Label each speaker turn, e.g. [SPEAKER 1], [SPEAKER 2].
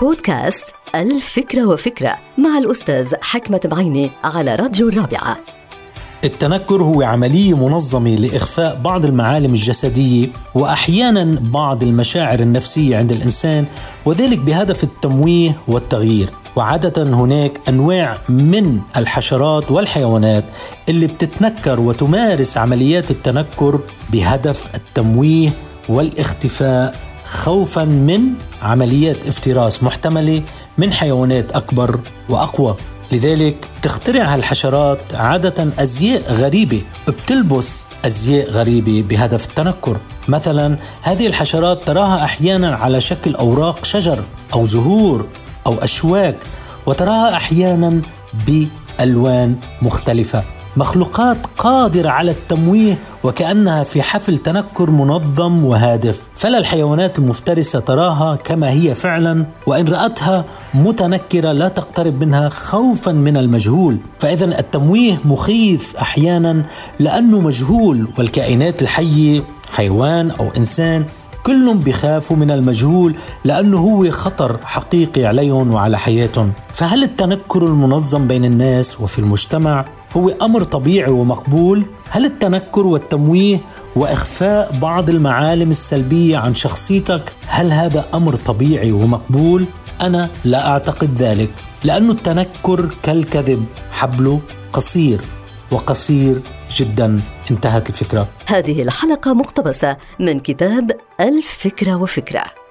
[SPEAKER 1] بودكاست الفكرة وفكرة مع الأستاذ حكمة بعيني على راديو الرابعة.
[SPEAKER 2] التنكر هو عملية منظمة لإخفاء بعض المعالم الجسدية وأحيانا بعض المشاعر النفسية عند الإنسان وذلك بهدف التمويه والتغيير. وعادة هناك أنواع من الحشرات والحيوانات اللي بتتنكر وتمارس عمليات التنكر بهدف التمويه والاختفاء خوفا من عمليات افتراس محتملة من حيوانات أكبر وأقوى. لذلك تخترع هالحشرات عادة أزياء غريبة. بتلبس أزياء غريبة بهدف التنكر. مثلا هذه الحشرات تراها أحيانا على شكل أوراق شجر أو زهور أو أشواك وتراها أحيانا بألوان مختلفة. مخلوقات قادرة على التمويه وكأنها في حفل تنكر منظم وهادف. فلا الحيوانات المفترسة تراها كما هي فعلا وإن رأتها متنكرة لا تقترب منها خوفا من المجهول. فإذا التمويه مخيف أحيانا لأنه مجهول والكائنات الحية حيوان أو إنسان كلهم بيخافوا من المجهول لأنه هو خطر حقيقي عليهم وعلى حياتهم فهل التنكر المنظم بين الناس وفي المجتمع هو أمر طبيعي ومقبول؟ هل التنكر والتمويه وإخفاء بعض المعالم السلبية عن شخصيتك هل هذا أمر طبيعي ومقبول أنا لا أعتقد ذلك لأن التنكر كالكذب حبله قصير وقصير جدا. انتهت الفكرة.
[SPEAKER 1] هذه الحلقة مقتبسة من كتاب الفكرة وفكرة.